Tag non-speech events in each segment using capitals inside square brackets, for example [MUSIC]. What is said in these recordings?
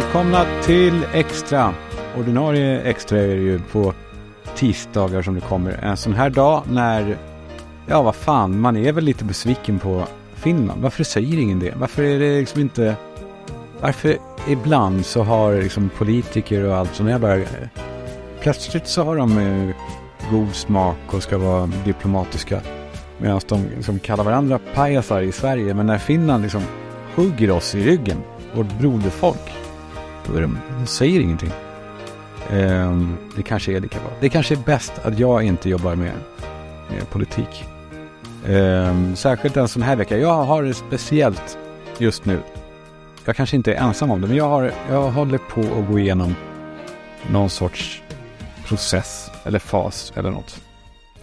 Välkomna till Extra. Ordinarie Extra är det ju på tisdagar som det kommer. En sån här dag när, ja vad fan, man är väl lite besviken på Finland. Varför säger ingen det? Varför är det liksom inte... Varför ibland så har liksom politiker och allt sånt jävla... Plötsligt så har de eh, god smak och ska vara diplomatiska. Medan de liksom kallar varandra pajasar i Sverige. Men när Finland liksom hugger oss i ryggen, vårt broderfolk, då är de, säger ingenting. Um, det kanske är det kan vara. Det kanske är bäst att jag inte jobbar med, med politik. Um, särskilt en sån här vecka. Jag har det speciellt just nu. Jag kanske inte är ensam om det, men jag, har, jag håller på att gå igenom någon sorts process eller fas eller något.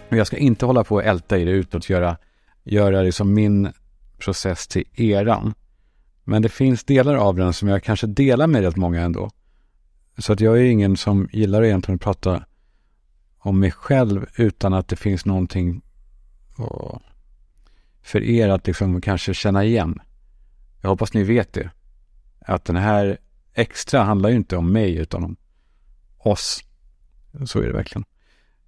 Men jag ska inte hålla på och älta i det utåt, göra, göra det som min process till eran. Men det finns delar av den som jag kanske delar med rätt många ändå. Så att jag är ingen som gillar egentligen att prata om mig själv utan att det finns någonting för er att liksom kanske känna igen. Jag hoppas ni vet det. Att den här extra handlar ju inte om mig utan om oss. Så är det verkligen.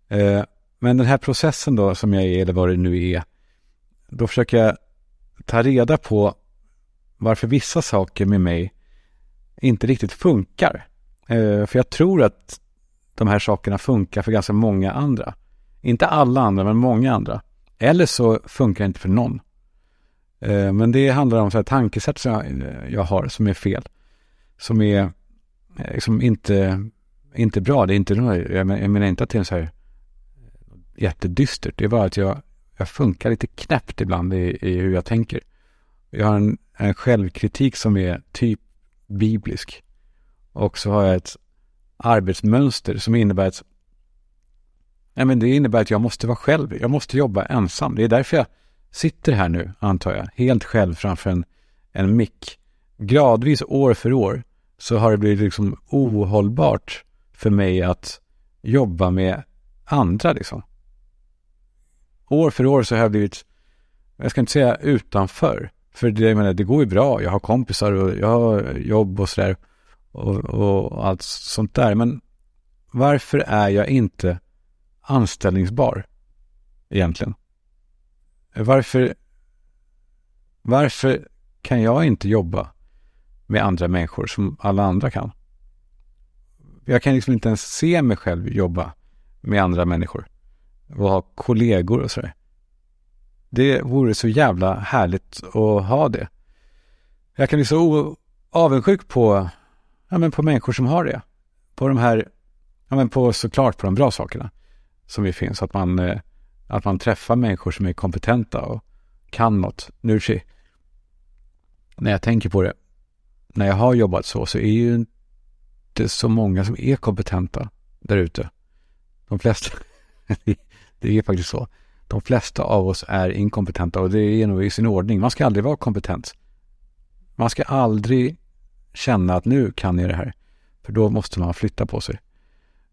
Eh, men den här processen då som jag är eller vad det nu är. Då försöker jag ta reda på varför vissa saker med mig inte riktigt funkar. Eh, för jag tror att de här sakerna funkar för ganska många andra. Inte alla andra, men många andra. Eller så funkar det inte för någon. Eh, men det handlar om så här tankesätt som jag, eh, jag har som är fel. Som är liksom inte, inte bra. Det är inte, jag menar inte att det är så här jättedystert. Det är bara att jag, jag funkar lite knäppt ibland i, i hur jag tänker. Jag har en, en självkritik som är typ biblisk. Och så har jag ett arbetsmönster som innebär att ja, men det innebär att jag måste vara själv. Jag måste jobba ensam. Det är därför jag sitter här nu, antar jag, helt själv framför en, en mick. Gradvis, år för år, så har det blivit liksom ohållbart för mig att jobba med andra liksom. År för år så har jag blivit, jag ska inte säga utanför, för det, jag menar, det går ju bra. Jag har kompisar och jag har jobb och sådär och, och allt sånt där. Men varför är jag inte anställningsbar egentligen? Varför, varför kan jag inte jobba med andra människor som alla andra kan? Jag kan liksom inte ens se mig själv jobba med andra människor och ha kollegor och sådär. Det vore så jävla härligt att ha det. Jag kan bli så avundsjuk på, ja, men på människor som har det. På de här, ja, men på såklart på de bra sakerna som vi finns. Att man, eh, att man träffar människor som är kompetenta och kan något. Nu när jag tänker på det, när jag har jobbat så, så är ju inte så många som är kompetenta där ute. De flesta, [LAUGHS] det är faktiskt så. De flesta av oss är inkompetenta och det är nog i sin ordning. Man ska aldrig vara kompetent. Man ska aldrig känna att nu kan jag det här. För då måste man flytta på sig.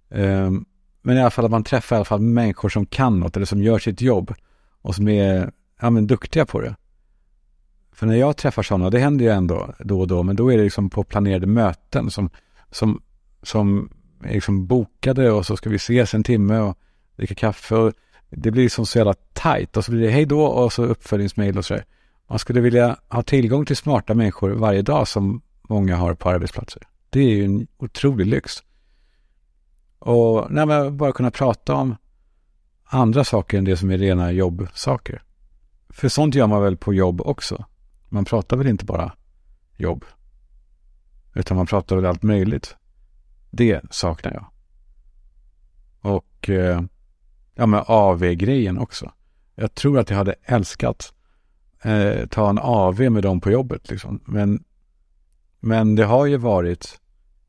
Um, men i alla fall att man träffar i alla fall människor som kan något eller som gör sitt jobb och som är ja, men duktiga på det. För när jag träffar sådana, det händer ju ändå då och då, men då är det liksom på planerade möten som, som, som är liksom bokade och så ska vi ses en timme och dricka kaffe. Och det blir liksom så jävla tajt och så blir det hej då och så uppföljningsmail och sådär. Man skulle vilja ha tillgång till smarta människor varje dag som många har på arbetsplatser. Det är ju en otrolig lyx. Och nej, men bara kunna prata om andra saker än det som är rena jobbsaker. För sånt gör man väl på jobb också. Man pratar väl inte bara jobb. Utan man pratar väl allt möjligt. Det saknar jag. Och eh, ja, med AV-grejen också. Jag tror att jag hade älskat eh, ta en AV med dem på jobbet liksom. Men, men det har ju varit,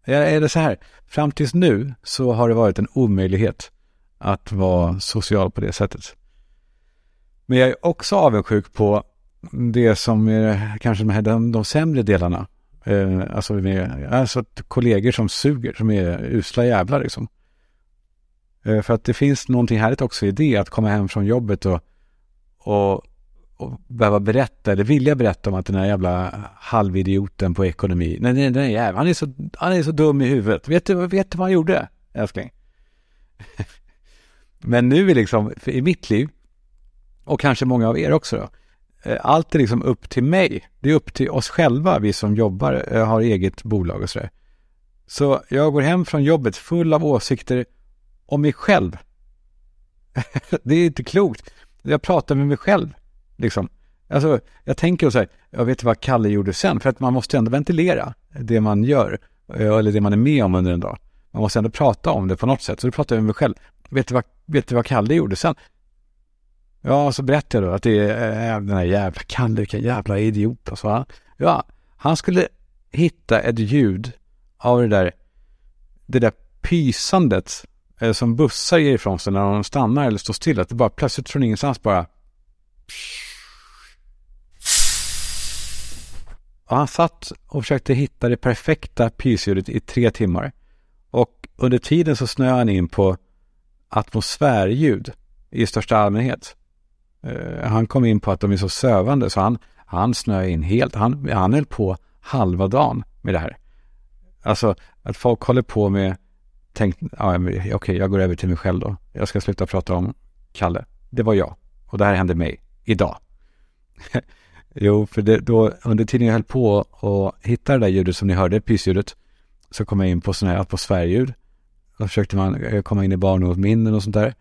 är det så här, fram tills nu så har det varit en omöjlighet att vara social på det sättet. Men jag är också avundsjuk på det som är kanske de, här, de, de sämre delarna. Eh, alltså, med, alltså kollegor som suger, som är usla jävlar liksom. Eh, för att det finns någonting härligt också i det, att komma hem från jobbet och, och, och behöva berätta eller vilja berätta om att den här jävla halvidioten på ekonomi, nej, nej, nej, jävla, han är så, han är så dum i huvudet. Vet du, vet du vad han gjorde, älskling? [LAUGHS] Men nu är liksom, i mitt liv, och kanske många av er också då, eh, allt är liksom upp till mig. Det är upp till oss själva, vi som jobbar, eh, har eget bolag och sådär. Så jag går hem från jobbet full av åsikter om mig själv. [LAUGHS] det är inte klokt. Jag pratar med mig själv, liksom. Alltså, jag tänker så här, jag vet vad Kalle gjorde sen, för att man måste ändå ventilera det man gör, eh, eller det man är med om under en dag. Man måste ändå prata om det på något sätt, så då pratar jag med mig själv. Vet du vad, vet du vad Kalle gjorde sen? Ja, så berättade jag då att det är eh, den här jävla Kalle, vilken jävla idiot alltså. Han, ja, han skulle hitta ett ljud av det där, det där pysandet eh, som bussar ger ifrån sig när de stannar eller står stilla. Att det bara plötsligt från ingenstans bara Och han satt och försökte hitta det perfekta pysljudet i tre timmar. Och under tiden så snöade han in på atmosfärljud i största allmänhet. Eh, han kom in på att de är så sövande så han, han snöade in helt. Han, han höll på halva dagen med det här. Alltså att folk håller på med, tänkt, ja, okej okay, jag går över till mig själv då. Jag ska sluta prata om Kalle. Det var jag. Och det här hände mig idag. [LAUGHS] jo, för det, då under tiden jag höll på och hittade det där ljudet som ni hörde, pysljudet, så kom jag in på sådana här atmosfärljud. Då försökte man eh, komma in i barndomsminnen och sånt där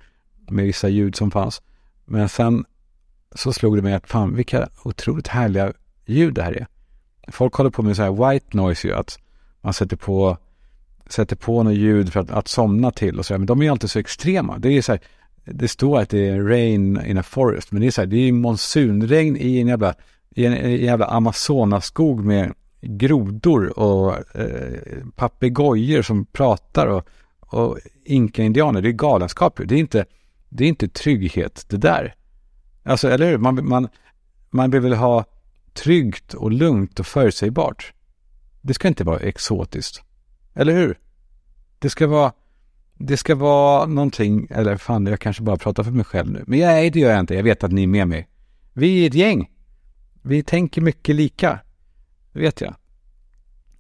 med vissa ljud som fanns. Men sen så slog det mig att fan vilka otroligt härliga ljud det här är. Folk håller på med så här white noise ju, att man sätter på, sätter på något ljud för att, att somna till och sådär. Men de är ju alltid så extrema. Det är så här, det står att det är rain in a forest, men det är så här, det är ju monsunregn i en jävla, i en, i en jävla Amazonaskog med grodor och eh, papegojor som pratar och, och inka-indianer. Det är galenskap. Det är inte, det är inte trygghet det där. Alltså, eller hur? Man, man, man vill väl ha tryggt och lugnt och förutsägbart. Det ska inte vara exotiskt. Eller hur? Det ska vara, det ska vara någonting, eller fan, jag kanske bara pratar för mig själv nu. Men nej, det gör jag inte. Jag vet att ni är med mig. Vi är ett gäng. Vi tänker mycket lika. Det vet jag.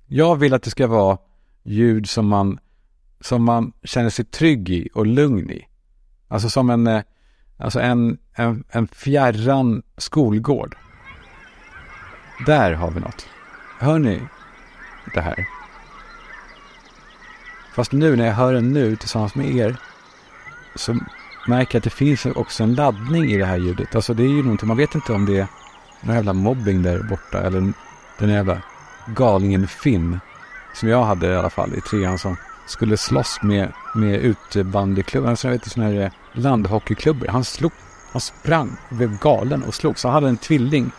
Jag vill att det ska vara ljud som man, som man känner sig trygg i och lugn i. Alltså som en, eh, alltså en, en, en fjärran skolgård. Där har vi något. Hör ni det här? Fast nu när jag hör den nu tillsammans med er så märker jag att det finns också en laddning i det här ljudet. Alltså det är ju någonting, man vet inte om det är någon jävla mobbing där borta eller den jävla galningen Finn som jag hade i alla fall i trean som skulle slåss med, med utebandyklubbar, alltså jag vet sådana här eh, landhockeyklubbor. Han slog, han sprang, blev galen och slog. Så han hade en tvilling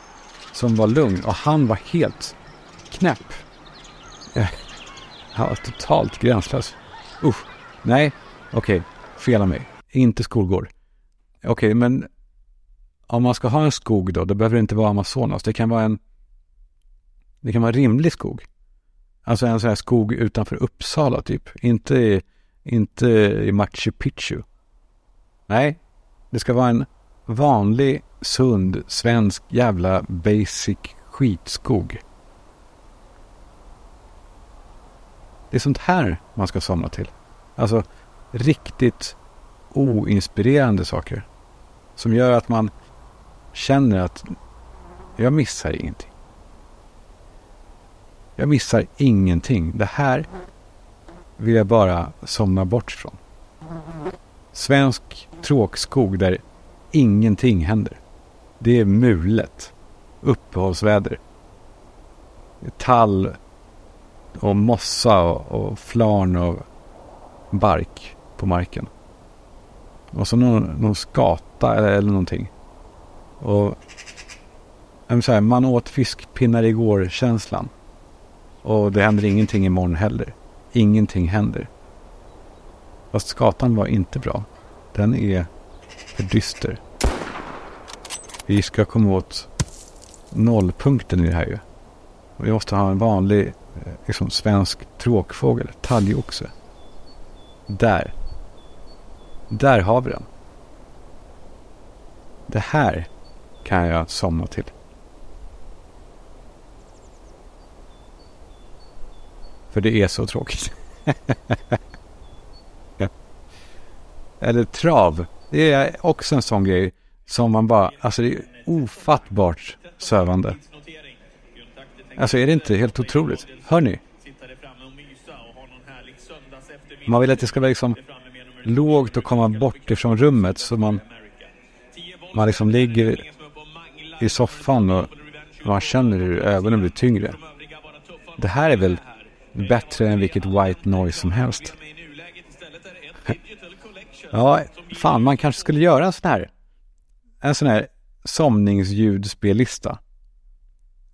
som var lugn och han var helt knäpp. Han var totalt gränslös. Usch. Nej, okej, okay. fel av mig. Inte skolgård. Okej, okay, men om man ska ha en skog då, då behöver det inte vara Amazonas. Det kan vara en det kan vara rimlig skog. Alltså en sån här skog utanför Uppsala typ. Inte i, inte i Machu Picchu. Nej, det ska vara en vanlig, sund, svensk jävla basic skitskog. Det är sånt här man ska somna till. Alltså riktigt oinspirerande saker. Som gör att man känner att jag missar ingenting. Jag missar ingenting. Det här vill jag bara somna bort från. Svensk tråkskog där ingenting händer. Det är mulet. Uppehållsväder. Tall och mossa och, och flarn och bark på marken. Och så någon, någon skata eller, eller någonting. Och så här, man åt fiskpinnar igår-känslan. Och det händer ingenting imorgon heller. Ingenting händer. Fast skatan var inte bra. Den är för dyster. Vi ska komma åt nollpunkten i det här ju. vi måste ha en vanlig Eh, liksom, svensk tråkfågel, talgoxe. Där. Där har vi den. Det här kan jag somna till. För det är så tråkigt. [LAUGHS] Eller trav. Det är också en sån grej som man bara, alltså det är ofattbart sövande. Alltså är det inte helt otroligt? Hör ni? Man vill att det ska vara liksom lågt och komma bort ifrån rummet så man, man liksom ligger i soffan och man känner hur ögonen blir tyngre. Det här är väl bättre än vilket white noise som helst. ja, fan man kanske skulle göra en sån här, en sån här somningsljudspellista.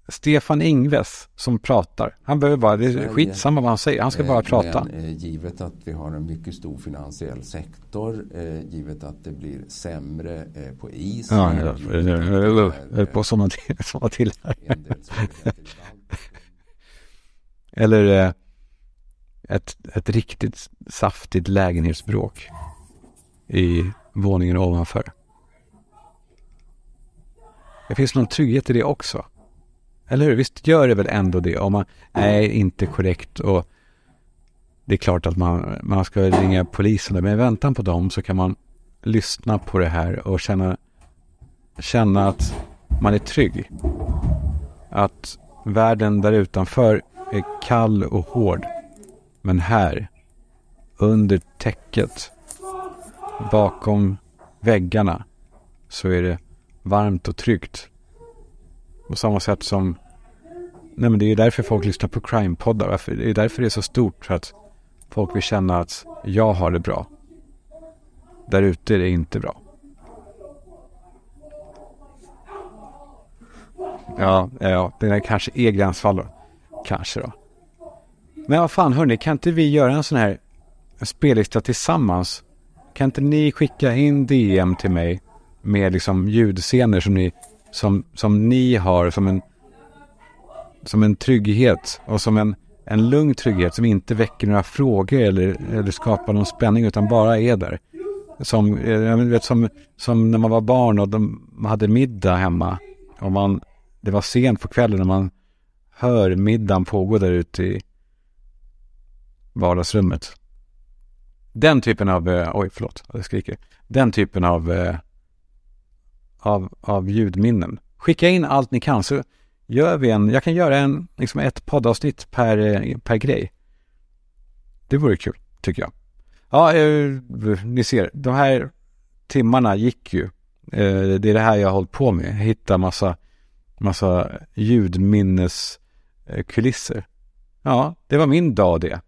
Stefan Ingves som pratar. Han behöver bara, det är skitsamma vad han säger, han ska bara eh, prata. Men, eh, givet att vi har en mycket stor finansiell sektor, eh, givet att det blir sämre på is. Ja, jag höll på somna till, [LAUGHS] somna till. Eller ett, ett riktigt saftigt lägenhetsbråk i våningen ovanför. Det finns någon trygghet i det också. Eller hur? Visst gör det väl ändå det om man är inte korrekt och det är klart att man, man ska ringa polisen. Men i väntan på dem så kan man lyssna på det här och känna, känna att man är trygg. Att världen där utanför är kall och hård. Men här, under täcket, bakom väggarna, så är det varmt och tryggt. På samma sätt som... Nej men det är ju därför folk lyssnar på crime-poddar. Det är därför det är så stort. För att folk vill känna att jag har det bra. Där ute är det inte bra. Ja, ja, det kanske är gränsfall då. Kanske då. Men vad fan hörni, kan inte vi göra en sån här spellista tillsammans? Kan inte ni skicka in DM till mig med liksom ljudscener som ni som, som ni har som en, som en trygghet och som en, en lugn trygghet som inte väcker några frågor eller, eller skapar någon spänning utan bara är där. Som, eh, jag vet, som, som när man var barn och de, hade middag hemma och man, det var sent på kvällen när man hör middagen pågå där ute i vardagsrummet. Den typen av, eh, oj förlåt, jag skriker. Den typen av eh, av, av ljudminnen. Skicka in allt ni kan så gör vi en, jag kan göra en, liksom ett poddavsnitt per, eh, per grej. Det vore kul, tycker jag. Ja, eh, ni ser, de här timmarna gick ju. Eh, det är det här jag har hållit på med. Hitta massa, massa ljudminneskulisser. Ja, det var min dag det.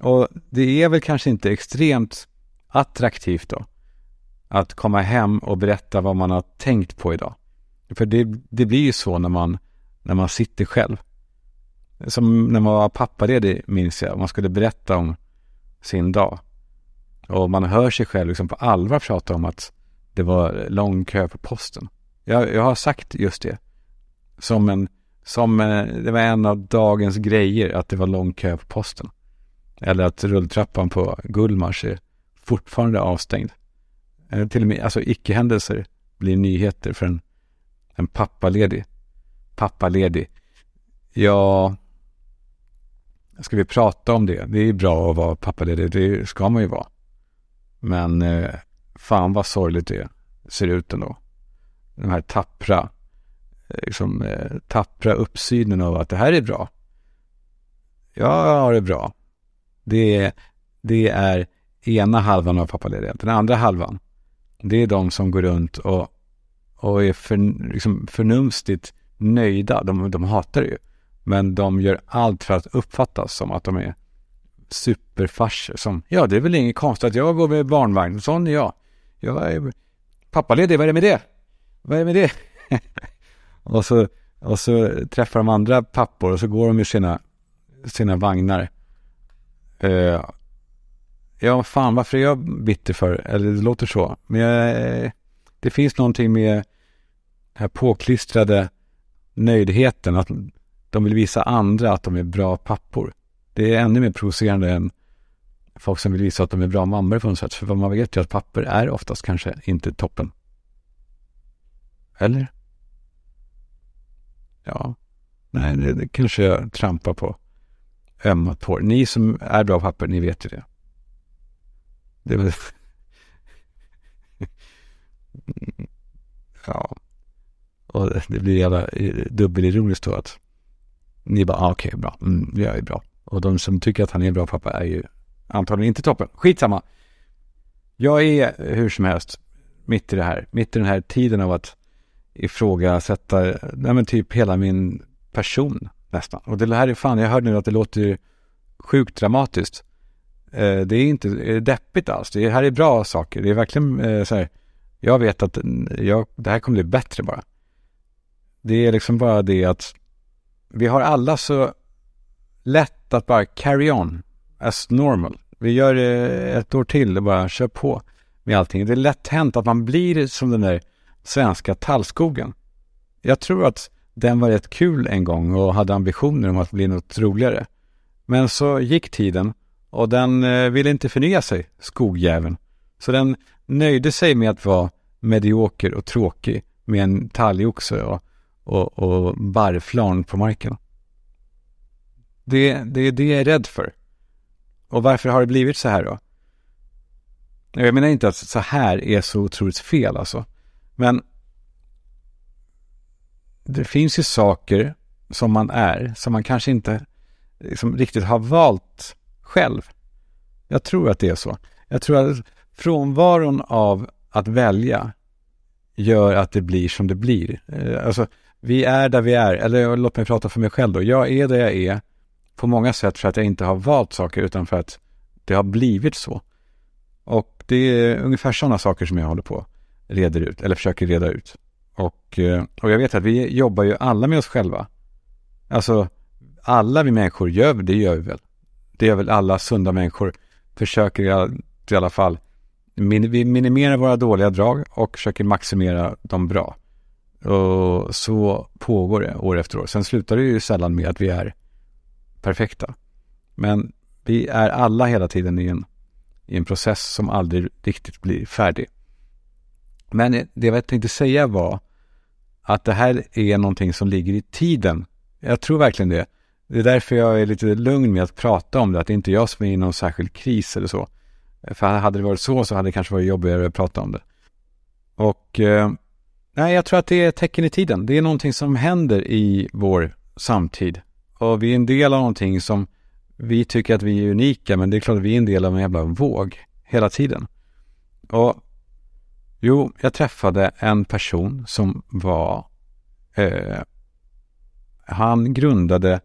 Och det är väl kanske inte extremt attraktivt då att komma hem och berätta vad man har tänkt på idag. För det, det blir ju så när man, när man sitter själv. Som när man var pappaledig minns jag, man skulle berätta om sin dag. Och man hör sig själv liksom på allvar prata om att det var lång kö på posten. Jag, jag har sagt just det. Som en, som en, det var en av dagens grejer att det var lång kö på posten. Eller att rulltrappan på Gullmars är fortfarande avstängd eller till och med alltså icke-händelser blir nyheter för en, en pappaledig. Pappaledig. Ja, ska vi prata om det? Det är bra att vara pappaledig, det ska man ju vara. Men eh, fan vad sorgligt det ser ut ändå. De här tappra, eh, liksom, eh, tappra uppsynen av att det här är bra. Jag har det bra. Det, det är ena halvan av pappaledigheten. Den andra halvan, det är de som går runt och, och är för, liksom förnumstigt nöjda. De, de hatar det ju. Men de gör allt för att uppfattas som att de är superfarser. Som, ja, det är väl inget konstigt att jag går med barnvagn. Sån är jag. Jag är pappaledig, vad är det med det? Vad är det med det? [LAUGHS] och, så, och så träffar de andra pappor och så går de i sina, sina vagnar. Eh, Ja, fan varför är jag bitter för? Eller det låter så. Men jag, det finns någonting med den här påklistrade nöjdheten. Att de vill visa andra att de är bra pappor. Det är ännu mer provocerande än folk som vill visa att de är bra mammor på något sätt. För man vet ju att pappor är oftast kanske inte toppen. Eller? Ja, nej, det, det kanske jag trampar på ömmat tår. Ni som är bra papper, ni vet ju det. Det var... ja. Och det blir jävla eh, dubbelironiskt då att ni bara, ah, okej, okay, bra, mm, jag är bra. Och de som tycker att han är en bra pappa är ju antagligen inte toppen. Skitsamma. Jag är hur som helst mitt i det här, mitt i den här tiden av att ifrågasätta, nej men typ hela min person nästan. Och det här är fan, jag hörde nu att det låter sjukt dramatiskt. Eh, det är inte eh, deppigt alls. Det här är bra saker. Det är verkligen eh, så här, jag vet att mm, jag, det här kommer bli bättre bara. Det är liksom bara det att vi har alla så lätt att bara carry on as normal. Vi gör det ett år till och bara kör på med allting. Det är lätt hänt att man blir som den där svenska tallskogen. Jag tror att den var rätt kul en gång och hade ambitioner om att bli något roligare. Men så gick tiden och den eh, ville inte förnya sig, skogjäveln. Så den nöjde sig med att vara medioker och tråkig med en talgoxe och, och, och barrflarn på marken. Det, det är det jag är rädd för. Och varför har det blivit så här då? Jag menar inte att så här är så otroligt fel alltså. Men det finns ju saker som man är, som man kanske inte liksom riktigt har valt själv. Jag tror att det är så. Jag tror att frånvaron av att välja gör att det blir som det blir. Eh, alltså, vi är där vi är, eller låt mig prata för mig själv då. Jag är där jag är på många sätt för att jag inte har valt saker utan för att det har blivit så. Och det är ungefär sådana saker som jag håller på reder ut, eller försöker reda ut. Och, eh, och jag vet att vi jobbar ju alla med oss själva. Alltså, alla vi människor gör det gör vi väl. Det gör väl alla sunda människor. Försöker i alla fall. vi minimerar våra dåliga drag och försöker maximera de bra. Och så pågår det år efter år. Sen slutar det ju sällan med att vi är perfekta. Men vi är alla hela tiden i en, i en process som aldrig riktigt blir färdig. Men det jag tänkte säga var att det här är någonting som ligger i tiden. Jag tror verkligen det. Det är därför jag är lite lugn med att prata om det, att det inte är jag som är i någon särskild kris eller så. För hade det varit så så hade det kanske varit jobbigare att prata om det. Och eh, nej, jag tror att det är ett tecken i tiden. Det är någonting som händer i vår samtid. Och vi är en del av någonting som vi tycker att vi är unika, men det är klart att vi är en del av en jävla våg hela tiden. Och jo, jag träffade en person som var eh, han grundade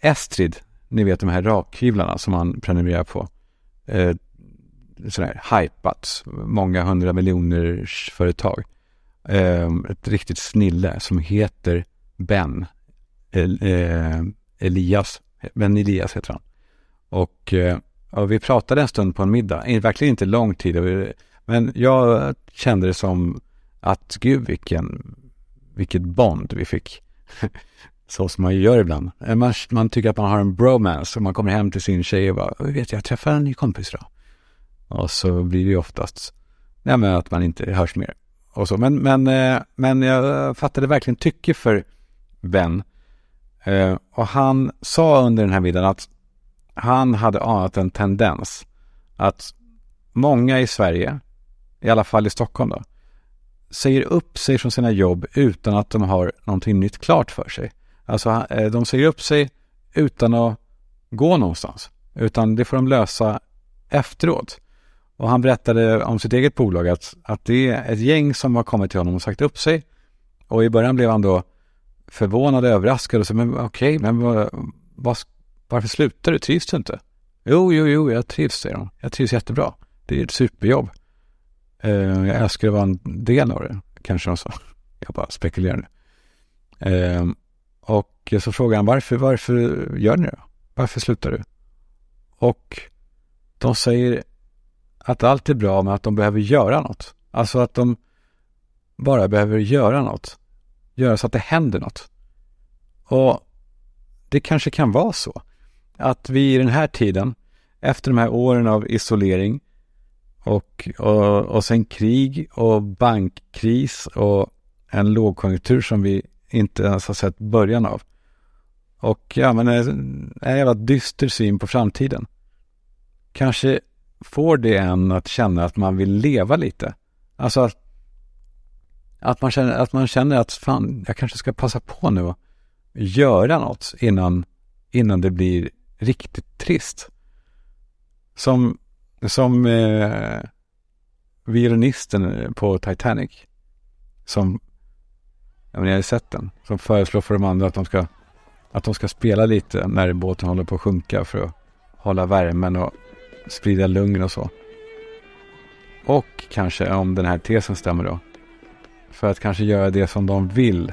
Estrid, ni vet de här rakhyvlarna som man prenumererar på. Eh, sådär hypat, många hundra miljoners företag. Eh, ett riktigt snille som heter Ben eh, Elias. Ben Elias heter han. Och, eh, och vi pratade en stund på en middag, verkligen inte lång tid. Men jag kände det som att gud vilken, vilket bond vi fick. [LAUGHS] Så som man ju gör ibland. Eh, man, man tycker att man har en bromance och man kommer hem till sin tjej och bara, vet jag, jag träffar en ny kompis idag. Och så blir det ju oftast, nej men att man inte hörs mer. Och så. Men, men, eh, men jag fattade verkligen tycke för Ben. Eh, och han sa under den här middagen att han hade anat en tendens att många i Sverige, i alla fall i Stockholm då, säger upp sig från sina jobb utan att de har någonting nytt klart för sig. Alltså eh, de säger upp sig utan att gå någonstans. Utan det får de lösa efteråt. Och han berättade om sitt eget bolag att, att det är ett gäng som har kommit till honom och sagt upp sig. Och i början blev han då förvånad och överraskad och sa, men okej, okay, men vad, vad, varför slutar du? Trivs du inte? Jo, jo, jo, jag trivs, säger de. Jag trivs jättebra. Det är ett superjobb. Uh, jag älskar att vara en del av det, kanske de sa. Jag bara spekulerar nu. Uh, och så frågade han varför, varför gör ni det? Varför slutar du? Och de säger att allt är bra men att de behöver göra något. Alltså att de bara behöver göra något. Göra så att det händer något. Och det kanske kan vara så att vi i den här tiden, efter de här åren av isolering och, och, och sen krig och bankkris och en lågkonjunktur som vi inte ens har sett början av. Och ja, men en, en jävla dyster syn på framtiden. Kanske får det en att känna att man vill leva lite. Alltså att, att, man, känner, att man känner att fan, jag kanske ska passa på nu och göra något innan, innan det blir riktigt trist. Som, som eh, violinisten på Titanic. Som, ja men jag har sett den, som föreslår för de andra att de ska, att de ska spela lite när båten håller på att sjunka för att hålla värmen och sprida lugn och så. Och kanske om den här tesen stämmer då. För att kanske göra det som de vill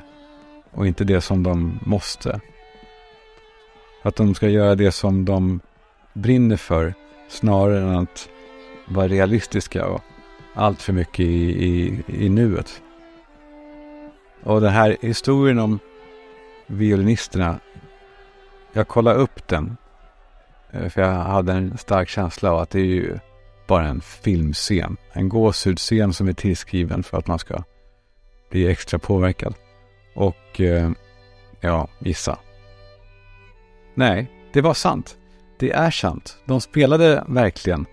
och inte det som de måste. Att de ska göra det som de brinner för snarare än att vara realistiska och allt för mycket i, i, i nuet. Och den här historien om violinisterna. Jag kollade upp den. Eh, för jag hade en stark känsla av att det är ju bara en filmscen. En gåshudsscen som är tillskriven för att man ska bli extra påverkad. Och eh, ja, gissa. Nej, det var sant. Det är sant. De spelade verkligen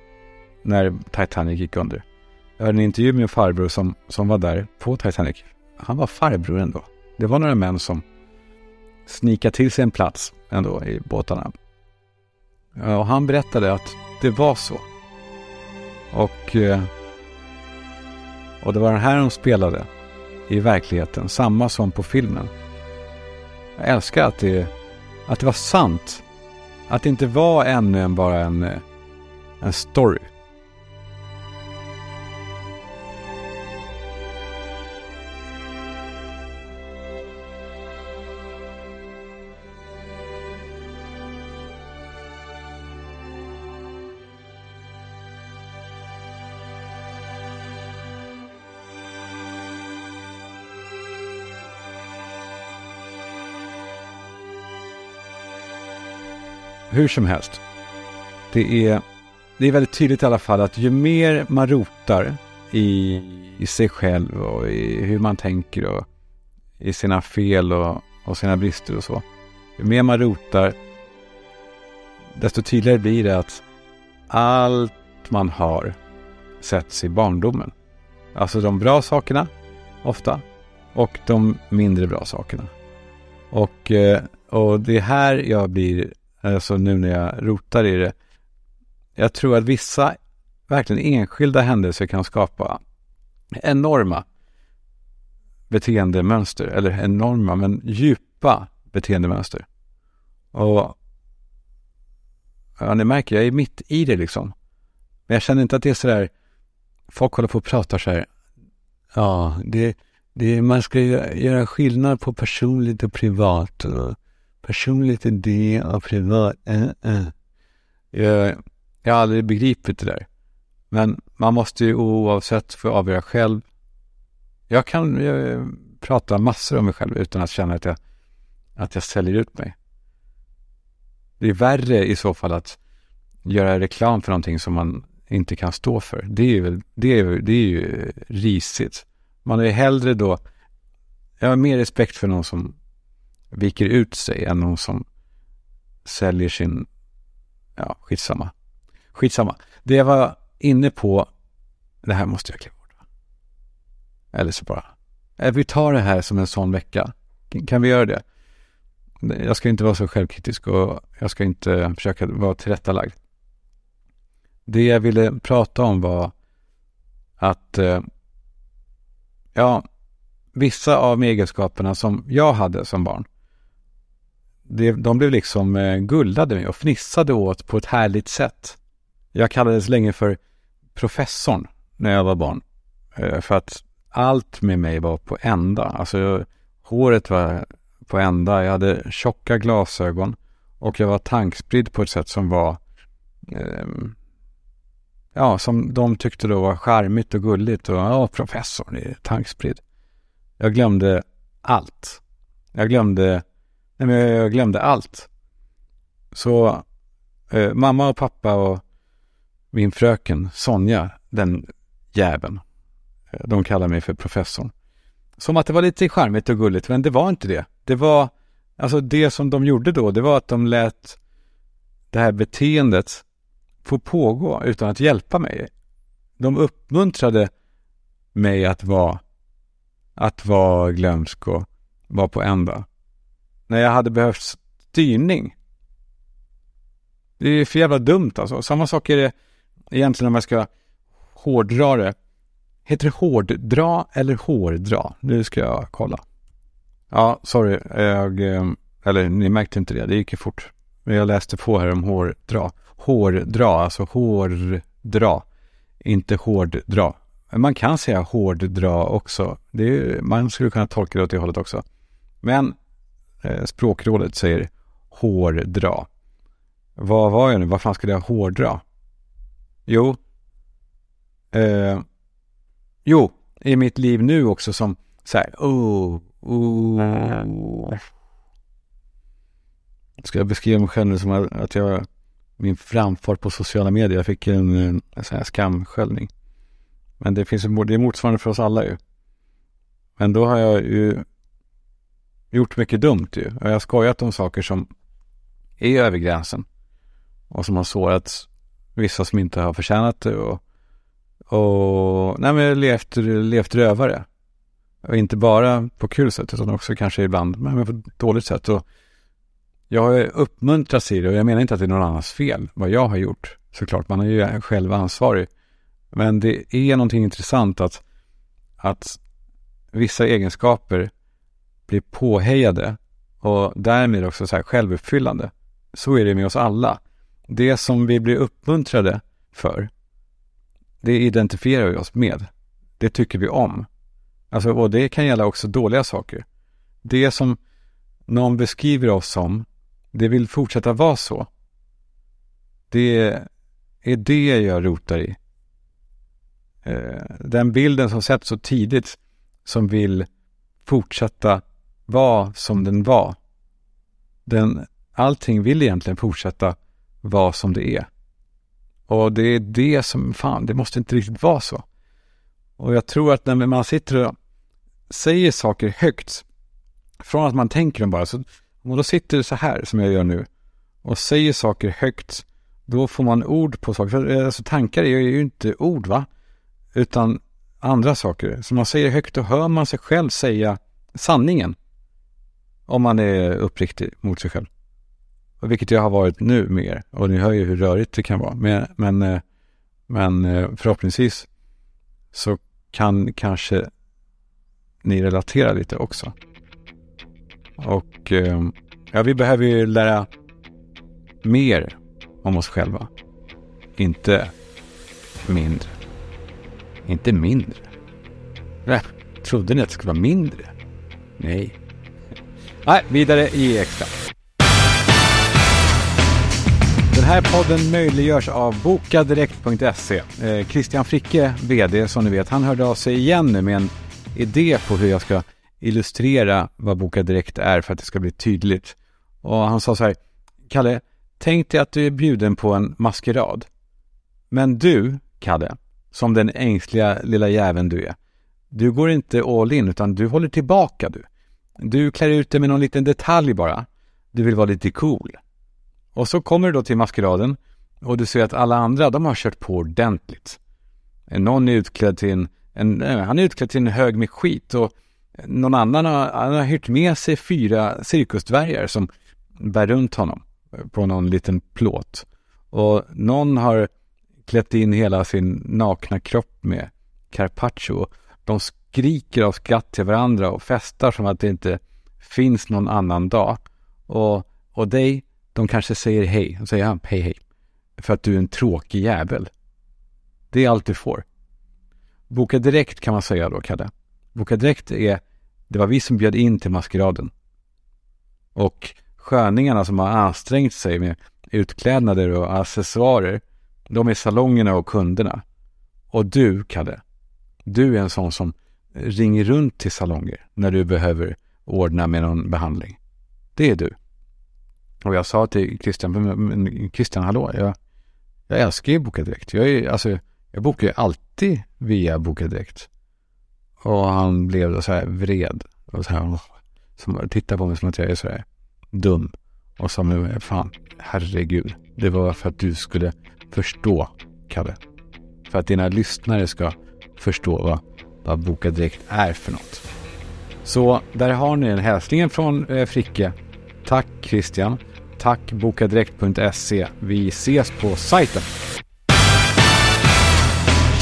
när Titanic gick under. Jag hörde en intervju med en farbror som, som var där på Titanic. Han var farbror ändå. Det var några män som snikade till sig en plats ändå i båtarna. Och han berättade att det var så. Och, eh, och det var den här de spelade i verkligheten, samma som på filmen. Jag älskar att det, att det var sant. Att det inte var ännu än bara en, eh, en story. Hur som helst. Det är, det är väldigt tydligt i alla fall att ju mer man rotar i, i sig själv och i hur man tänker och i sina fel och, och sina brister och så. Ju mer man rotar, desto tydligare blir det att allt man har sätts i barndomen. Alltså de bra sakerna, ofta, och de mindre bra sakerna. Och, eh, och det är här jag blir Alltså nu när jag rotar i det. Jag tror att vissa verkligen enskilda händelser kan skapa enorma beteendemönster. Eller enorma, men djupa beteendemönster. Och ja, ni märker, jag är mitt i det liksom. Men jag känner inte att det är sådär, folk håller på och pratar så här. Ja, det, det, man ska göra skillnad på personligt och privat. Och Personligt idé och privat. Eh, eh. Jag, jag har aldrig begripit det där. Men man måste ju oavsett få avgöra själv. Jag kan jag, prata massor om mig själv utan att känna att jag, att jag säljer ut mig. Det är värre i så fall att göra reklam för någonting som man inte kan stå för. Det är, ju, det är, det är ju risigt. Man är hellre då, jag har mer respekt för någon som viker ut sig än någon som säljer sin, ja, skitsamma. Skitsamma. Det jag var inne på, det här måste jag kliva bort. Eller så bara, äh, vi tar det här som en sån vecka. Kan vi göra det? Jag ska inte vara så självkritisk och jag ska inte försöka vara tillrättalagd. Det jag ville prata om var att, eh, ja, vissa av egenskaperna som jag hade som barn det, de blev liksom eh, guldade med och fnissade åt på ett härligt sätt. Jag kallades länge för professorn när jag var barn. Eh, för att allt med mig var på ända. Alltså håret var på ända. Jag hade tjocka glasögon och jag var tankspridd på ett sätt som var eh, ja, som de tyckte då var charmigt och gulligt och ja, professorn är tankspridd. Jag glömde allt. Jag glömde Nej, men jag glömde allt. Så eh, mamma och pappa och min fröken Sonja, den jäveln, eh, de kallar mig för professorn. som att det var lite charmigt och gulligt, men det var inte det. Det var, alltså det som de gjorde då, det var att de lät det här beteendet få pågå utan att hjälpa mig. De uppmuntrade mig att vara, att vara glömsk och vara på ända. När jag hade behövt styrning. Det är för jävla dumt alltså. Samma sak är det egentligen om jag ska hårdra det. Heter det hårddra eller hårdra? Nu ska jag kolla. Ja, sorry. Jag, eh, eller ni märkte inte det. Det gick ju fort. Men jag läste på här om hårdra. Hårdra, alltså hårdra. Inte hårddra. Men man kan säga hårddra också. Det är, man skulle kunna tolka det åt det hållet också. Men Eh, språkrådet säger hårdra. Vad var jag nu? Vad fan skulle jag hårdra? Jo. Eh, jo, i mitt liv nu också som så här, oh, oh. Ska jag beskriva mig själv nu som att jag, min framfart på sociala medier, jag fick en, en sån här skamsköljning. Men det finns det är motsvarande för oss alla ju. Men då har jag ju gjort mycket dumt ju. Och jag har skojat om saker som är över gränsen. Och som har sårat vissa som inte har förtjänat det och, och nej men levt, levt rövare. Och inte bara på kul sätt utan också kanske ibland men på ett dåligt sätt. Och jag har uppmuntrats i det och jag menar inte att det är någon annans fel vad jag har gjort. Såklart, man är ju själv ansvarig. Men det är någonting intressant att, att vissa egenskaper blir påhejade och därmed också så här självuppfyllande. Så är det med oss alla. Det som vi blir uppmuntrade för, det identifierar vi oss med. Det tycker vi om. Alltså, och det kan gälla också dåliga saker. Det som någon beskriver oss som, det vill fortsätta vara så. Det är det jag rotar i. Eh, den bilden som sätts så tidigt som vill fortsätta var som den var. Den, allting vill egentligen fortsätta vara som det är. Och det är det som, fan, det måste inte riktigt vara så. Och jag tror att när man sitter och säger saker högt, från att man tänker dem bara, så om då sitter så här som jag gör nu och säger saker högt, då får man ord på saker. För, eh, alltså tankar är ju inte ord va? Utan andra saker. Så man säger högt och hör man sig själv säga sanningen. Om man är uppriktig mot sig själv. Vilket jag har varit nu mer. Och ni hör ju hur rörigt det kan vara. Men, men, eh, men eh, förhoppningsvis så kan kanske ni relatera lite också. Och eh, ja, vi behöver ju lära mer om oss själva. Inte mindre. Inte mindre. Nej, trodde ni att det skulle vara mindre? Nej. Nej, vidare i extra. Den här podden möjliggörs av bokadirekt.se. Eh, Christian Fricke, VD, som ni vet, han hörde av sig igen nu med en idé på hur jag ska illustrera vad Boka Direkt är för att det ska bli tydligt. Och han sa så här, Kalle, tänk dig att du är bjuden på en maskerad. Men du, Kalle, som den ängsliga lilla jäveln du är, du går inte all in utan du håller tillbaka du. Du klär ut dig med någon liten detalj bara. Du vill vara lite cool. Och så kommer du då till maskeraden och du ser att alla andra, de har kört på ordentligt. Eh, någon är utklädd till en, en eh, han är utklädd till en hög med skit och eh, någon annan har, han har hyrt med sig fyra cirkusdvärgar som bär runt honom på någon liten plåt. Och någon har klätt in hela sin nakna kropp med carpaccio. De skriker av skratt till varandra och festar som att det inte finns någon annan dag. Och, och dig, de kanske säger hej. Och säger han hej hej. För att du är en tråkig jävel. Det är allt du får. Boka direkt kan man säga då, Kalle. Boka direkt är, det var vi som bjöd in till maskeraden. Och sköningarna som har ansträngt sig med utklädnader och accessoarer, de är salongerna och kunderna. Och du, Kalle, du är en sån som ringer runt till salonger när du behöver ordna med någon behandling. Det är du. Och jag sa till Christian, Christian hallå, jag, jag älskar ju Boka Direkt. Jag, är, alltså, jag bokar ju alltid via Boka Direkt. Och han blev då så här vred. Och så här, som tittade på mig som att jag är så här dum. Och sa fan, herregud. Det var för att du skulle förstå, Kalle. För att dina lyssnare ska förstå vad, vad Boka Direkt är för något. Så där har ni en hälsningen från eh, Fricke. Tack Christian. Tack bokadirekt.se. Vi ses på sajten.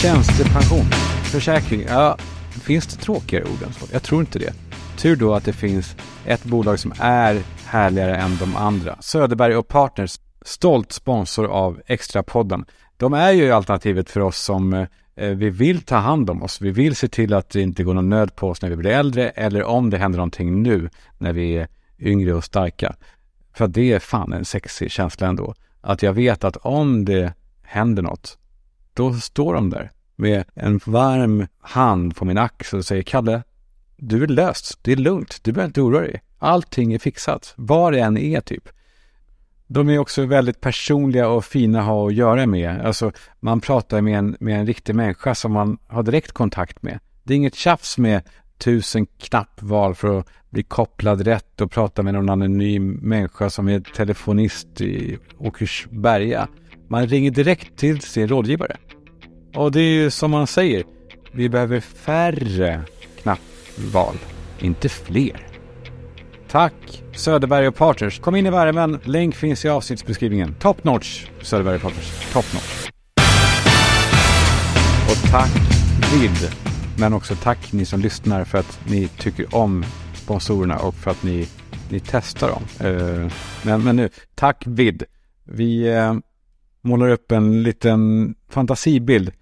Tjänstepension. Försäkring. Ja, finns det tråkigare ord än så? Jag tror inte det. Tur då att det finns ett bolag som är härligare än de andra. Söderberg och Partners, stolt sponsor av Extrapodden. De är ju alternativet för oss som eh, Eh, vi vill ta hand om oss. Vi vill se till att det inte går någon nöd på oss när vi blir äldre eller om det händer någonting nu när vi är yngre och starka. För det är fan en sexig känsla ändå. Att jag vet att om det händer något, då står de där med en varm hand på min axel och säger Kalle, du är löst. Det är lugnt. Du behöver inte oroa dig. Allting är fixat. Vad det än är typ. De är också väldigt personliga och fina att ha att göra med. Alltså, man pratar med en, med en riktig människa som man har direkt kontakt med. Det är inget tjafs med tusen knappval för att bli kopplad rätt och prata med någon anonym människa som är telefonist i Åkersberga. Man ringer direkt till sin rådgivare. Och det är ju som man säger, vi behöver färre knappval, inte fler. Tack Söderberg och Partners. Kom in i värmen. Länk finns i avsnittsbeskrivningen. Top notch Söderberg och Partners. Top notch. Och tack Vid. Men också tack ni som lyssnar för att ni tycker om sponsorerna och för att ni, ni testar dem. Eh, men, men nu, tack Vid. Vi eh, målar upp en liten fantasibild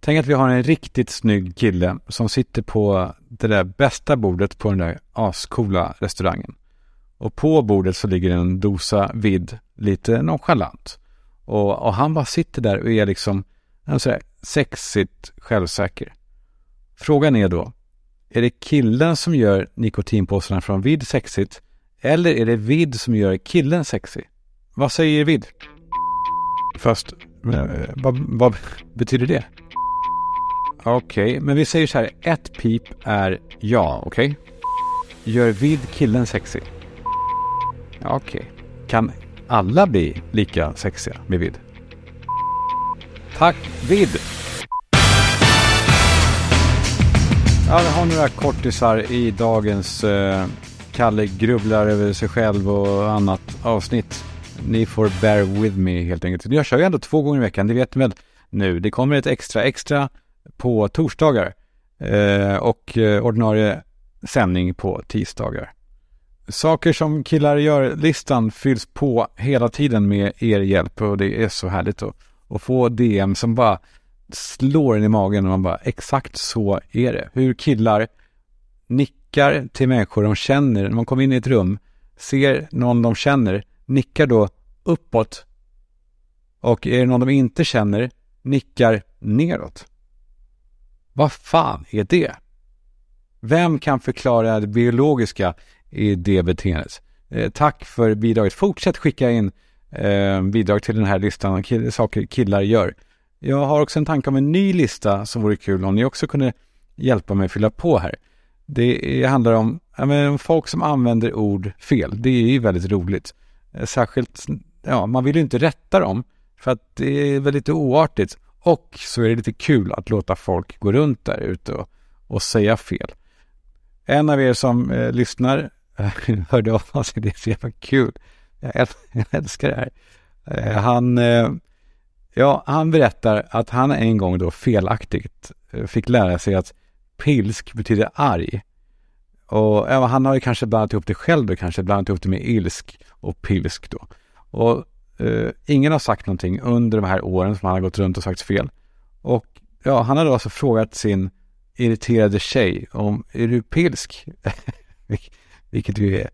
Tänk att vi har en riktigt snygg kille som sitter på det där bästa bordet på den där ascoola restaurangen. Och på bordet så ligger en dosa vid, lite nonchalant. Och, och han bara sitter där och är liksom, sådär sexigt självsäker. Frågan är då, är det killen som gör nikotinpåsarna från vid sexigt? Eller är det vid som gör killen sexig? Vad säger vid? Först, eh, vad, vad betyder det? Okej, okay, men vi säger så här. Ett pip är ja, okej? Okay? Gör vid killen sexig? Okej. Okay. Kan alla bli lika sexiga med vid? Tack vid! Ja, vi har några kortisar i dagens eh, Kalle grubblar över sig själv och annat avsnitt. Ni får bear with me helt enkelt. Jag kör ju ändå två gånger i veckan, det vet ni väl nu. Det kommer ett extra extra på torsdagar eh, och eh, ordinarie sändning på tisdagar. Saker som killar gör-listan fylls på hela tiden med er hjälp och det är så härligt att, att få DM som bara slår en i magen och man bara exakt så är det. Hur killar nickar till människor de känner när man kommer in i ett rum, ser någon de känner, nickar då uppåt och är det någon de inte känner, nickar neråt. Vad fan är det? Vem kan förklara det biologiska i det beteendet? Eh, tack för bidraget. Fortsätt skicka in eh, bidrag till den här listan, kill saker killar gör. Jag har också en tanke om en ny lista som vore kul om ni också kunde hjälpa mig att fylla på här. Det handlar om menar, folk som använder ord fel. Det är ju väldigt roligt. Eh, särskilt, ja, man vill ju inte rätta dem för att det är väldigt oartigt. Och så är det lite kul att låta folk gå runt där ute och, och säga fel. En av er som eh, lyssnar [LAUGHS] hörde av sig, det är så jävla kul. Jag, [LAUGHS] jag älskar det här. Eh, han, eh, ja, han berättar att han en gång då felaktigt eh, fick lära sig att pilsk betyder arg. Och ja, han har ju kanske blandat ihop det själv då, kanske blandat ihop det med ilsk och pilsk då. Och Uh, ingen har sagt någonting under de här åren som han har gått runt och sagt fel. Och ja, han har då alltså frågat sin irriterade tjej om, är du pilsk? [LAUGHS] Vilket ju är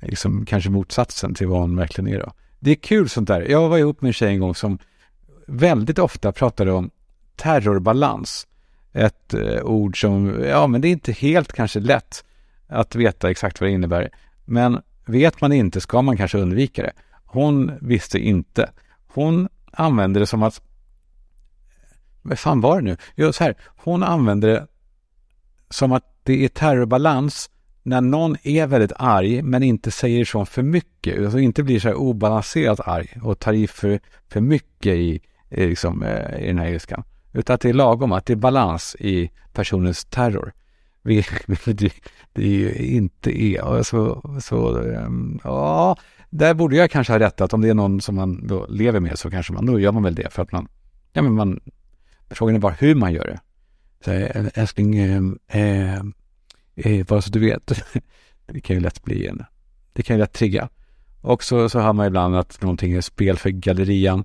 liksom kanske motsatsen till vad hon verkligen är då. Det är kul sånt där. Jag var ihop med en tjej en gång som väldigt ofta pratade om terrorbalans. Ett eh, ord som, ja men det är inte helt kanske lätt att veta exakt vad det innebär. Men vet man inte ska man kanske undvika det. Hon visste inte. Hon använde det som att... Vad fan var det nu? Jo, så här. Hon använde det som att det är terrorbalans när någon är väldigt arg men inte säger så för mycket, alltså inte blir så här obalanserat arg och tar i för, för mycket i, i, liksom, eh, i den här ilskan. Utan att det är lagom, att det är balans i personens terror. Vilket [LAUGHS] det ju inte är. Så, så um, ja, där borde jag kanske ha rätt att om det är någon som man då lever med så kanske man, då gör man väl det för att man, ja men man, frågan är bara hur man gör det. Så, eh, älskling, eh, eh, eh, bara så du vet, [LAUGHS] det kan ju lätt bli en, det kan ju lätt trigga. Och så, så hör man ibland att någonting är spel för gallerian.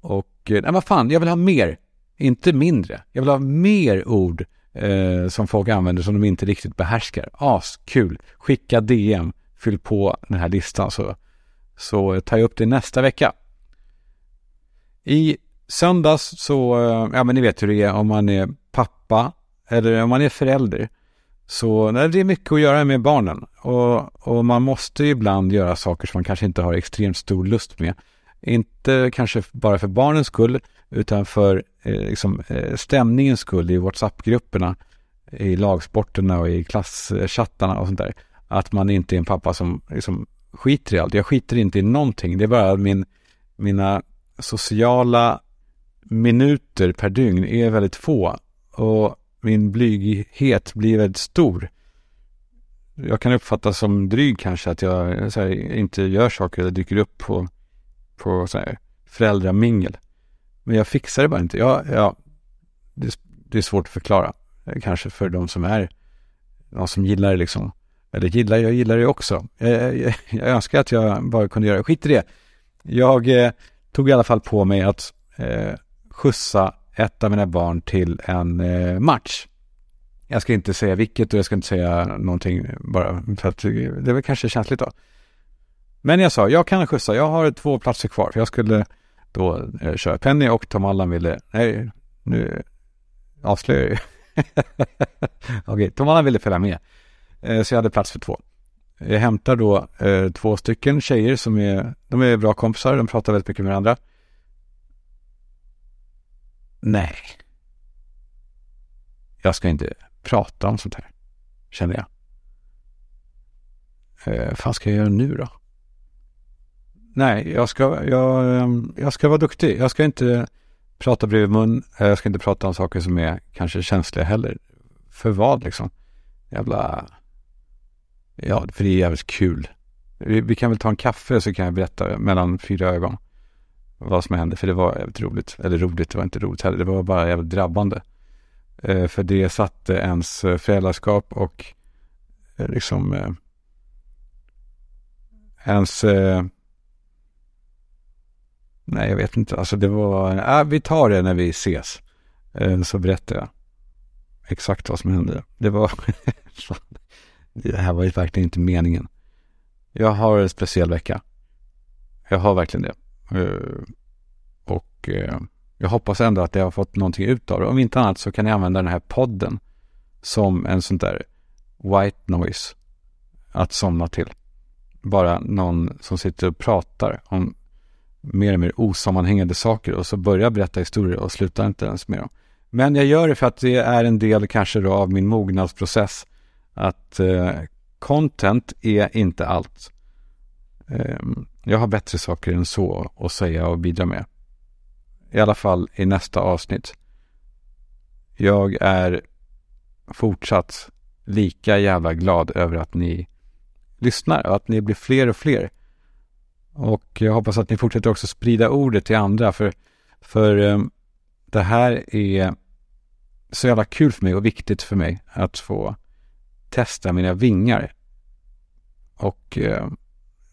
Och, eh, nej vad fan, jag vill ha mer, inte mindre. Jag vill ha mer ord eh, som folk använder som de inte riktigt behärskar. Askul! Skicka DM, fyll på den här listan så, så tar jag upp det nästa vecka. I söndags så, eh, ja men ni vet hur det är om man är pappa eller om man är förälder. Så nej, det är mycket att göra med barnen och, och man måste ibland göra saker som man kanske inte har extremt stor lust med. Inte kanske bara för barnens skull utan för eh, liksom, eh, stämningens skull i WhatsApp-grupperna, i lagsporterna och i klasschattarna och sånt där. Att man inte är en pappa som liksom, skiter i allt. Jag skiter inte i någonting. Det är bara min, mina sociala minuter per dygn är väldigt få och min blyghet blir väldigt stor. Jag kan uppfattas som dryg kanske att jag här, inte gör saker eller dyker upp på, på så här, föräldramingel. Men jag fixar det bara inte. Jag, jag, det, det, är svårt att förklara. Kanske för de som är, de som gillar det liksom. Eller gillar, jag gillar det också. Jag, jag, jag önskar att jag bara kunde göra det. Skit i det. Jag eh, tog i alla fall på mig att eh, skjutsa ett av mina barn till en eh, match. Jag ska inte säga vilket och jag ska inte säga någonting bara för att eh, det är väl kanske känsligt då. Men jag sa, jag kan skjutsa, jag har två platser kvar. För jag skulle då eh, köra Penny och Tom Allan ville, nej, nu avslöjar jag ju. [LAUGHS] Okej, Tom Allan ville följa med. Eh, så jag hade plats för två. Jag hämtar då eh, två stycken tjejer som är, de är bra kompisar, de pratar väldigt mycket med varandra. Nej. Jag ska inte prata om sånt här, känner jag. Eh, fan ska jag göra nu då? Nej, jag ska, jag, ehm, jag ska vara duktig. Jag ska inte prata bredvid mun. Eh, jag ska inte prata om saker som är kanske känsliga heller. För vad liksom? Jävla... Ja, för det är jävligt kul. Vi, vi, kan väl ta en kaffe så kan jag berätta mellan fyra ögon vad som hände. För det var jävligt roligt. Eller roligt, det var inte roligt heller. Det var bara jävligt drabbande. Eh, för det satte ens eh, föräldraskap och eh, liksom eh, ens eh, Nej, jag vet inte. Alltså det var, äh, vi tar det när vi ses. Så berättar jag exakt vad som hände. Det var, [LAUGHS] det här var ju verkligen inte meningen. Jag har en speciell vecka. Jag har verkligen det. Eh, och eh, jag hoppas ändå att jag har fått någonting ut av det. Om inte annat så kan jag använda den här podden som en sån där white noise att somna till. Bara någon som sitter och pratar om mer och mer osammanhängande saker och så börjar jag berätta historier och slutar inte ens med dem. Men jag gör det för att det är en del kanske då av min mognadsprocess. Att eh, content är inte allt. Eh, jag har bättre saker än så att säga och bidra med. I alla fall i nästa avsnitt. Jag är fortsatt lika jävla glad över att ni lyssnar och att ni blir fler och fler. Och jag hoppas att ni fortsätter också sprida ordet till andra för, för um, det här är så jävla kul för mig och viktigt för mig att få testa mina vingar. Och eh,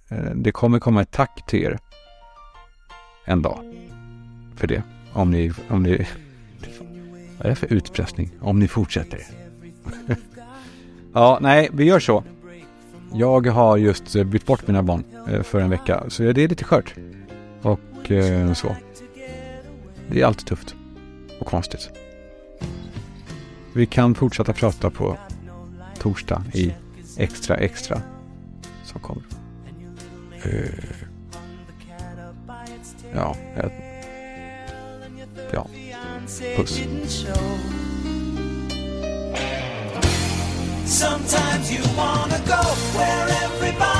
eh, det kommer komma ett tack till er en dag för det. Om ni, om ni, vad är det för utpressning? Om ni fortsätter. [LAUGHS] ja, nej, vi gör så. Jag har just bytt bort mina barn eh, för en vecka, så det är lite skört. Och eh, så. Det är alltid tufft och konstigt. Vi kan fortsätta prata på torsdag i Extra Extra som kommer. Uh, ja, jag, ja. Puss. Sometimes you wanna go where everybody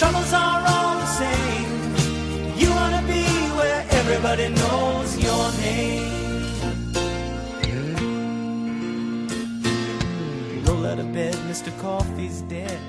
troubles are all the same. You wanna be where everybody knows your name. Roll out of bed, Mr. Coffee's dead.